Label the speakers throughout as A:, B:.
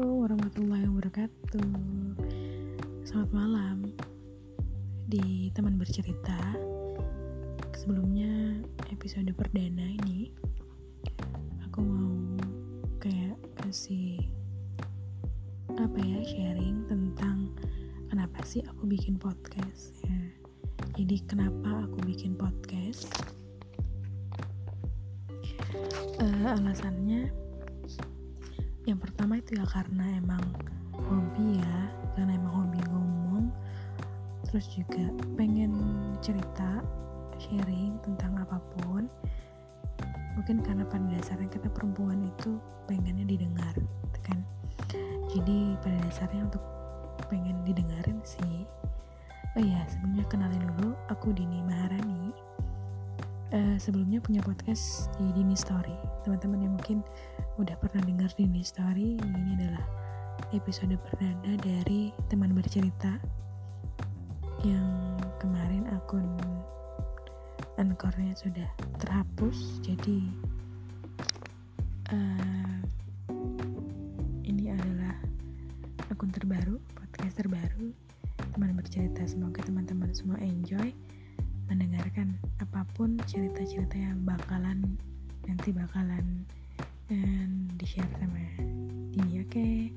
A: wabarakatuh. Selamat malam. Di teman bercerita Sebelumnya episode perdana ini Aku mau kayak kasih Apa ya sharing tentang Kenapa sih aku bikin podcast ya. Jadi kenapa aku bikin podcast? Uh, Alasannya yang pertama itu ya karena emang hobi ya karena emang hobi ngomong. Terus juga pengen cerita sharing tentang apa pun. Mungkin karena pada dasarnya kita perempuan itu pengennya didengar gitu kan. Jadi pada dasarnya untuk pengen didengarin sih. Oh ya sebelumnya kenalin dulu aku Dini uh, sebelumnya punya podcast di Dini Story. Teman-teman yang mungkin udah pernah dengar Dini Story ini adalah episode perdana dari teman bercerita yang kemarin akun ankornya sudah terhapus. Jadi uh, ini adalah akun terbaru podcast terbaru teman bercerita. Semoga teman-teman semua enjoy apa pun cerita-cerita yang bakalan nanti bakalan di share sama Dini oke? Okay?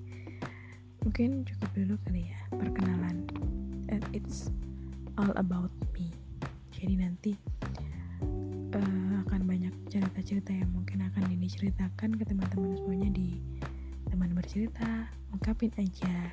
A: mungkin cukup dulu kali ya perkenalan. And it's all about me. Jadi nanti uh, akan banyak cerita-cerita yang mungkin akan Dini ceritakan ke teman-teman semuanya di teman bercerita. Ungkapin aja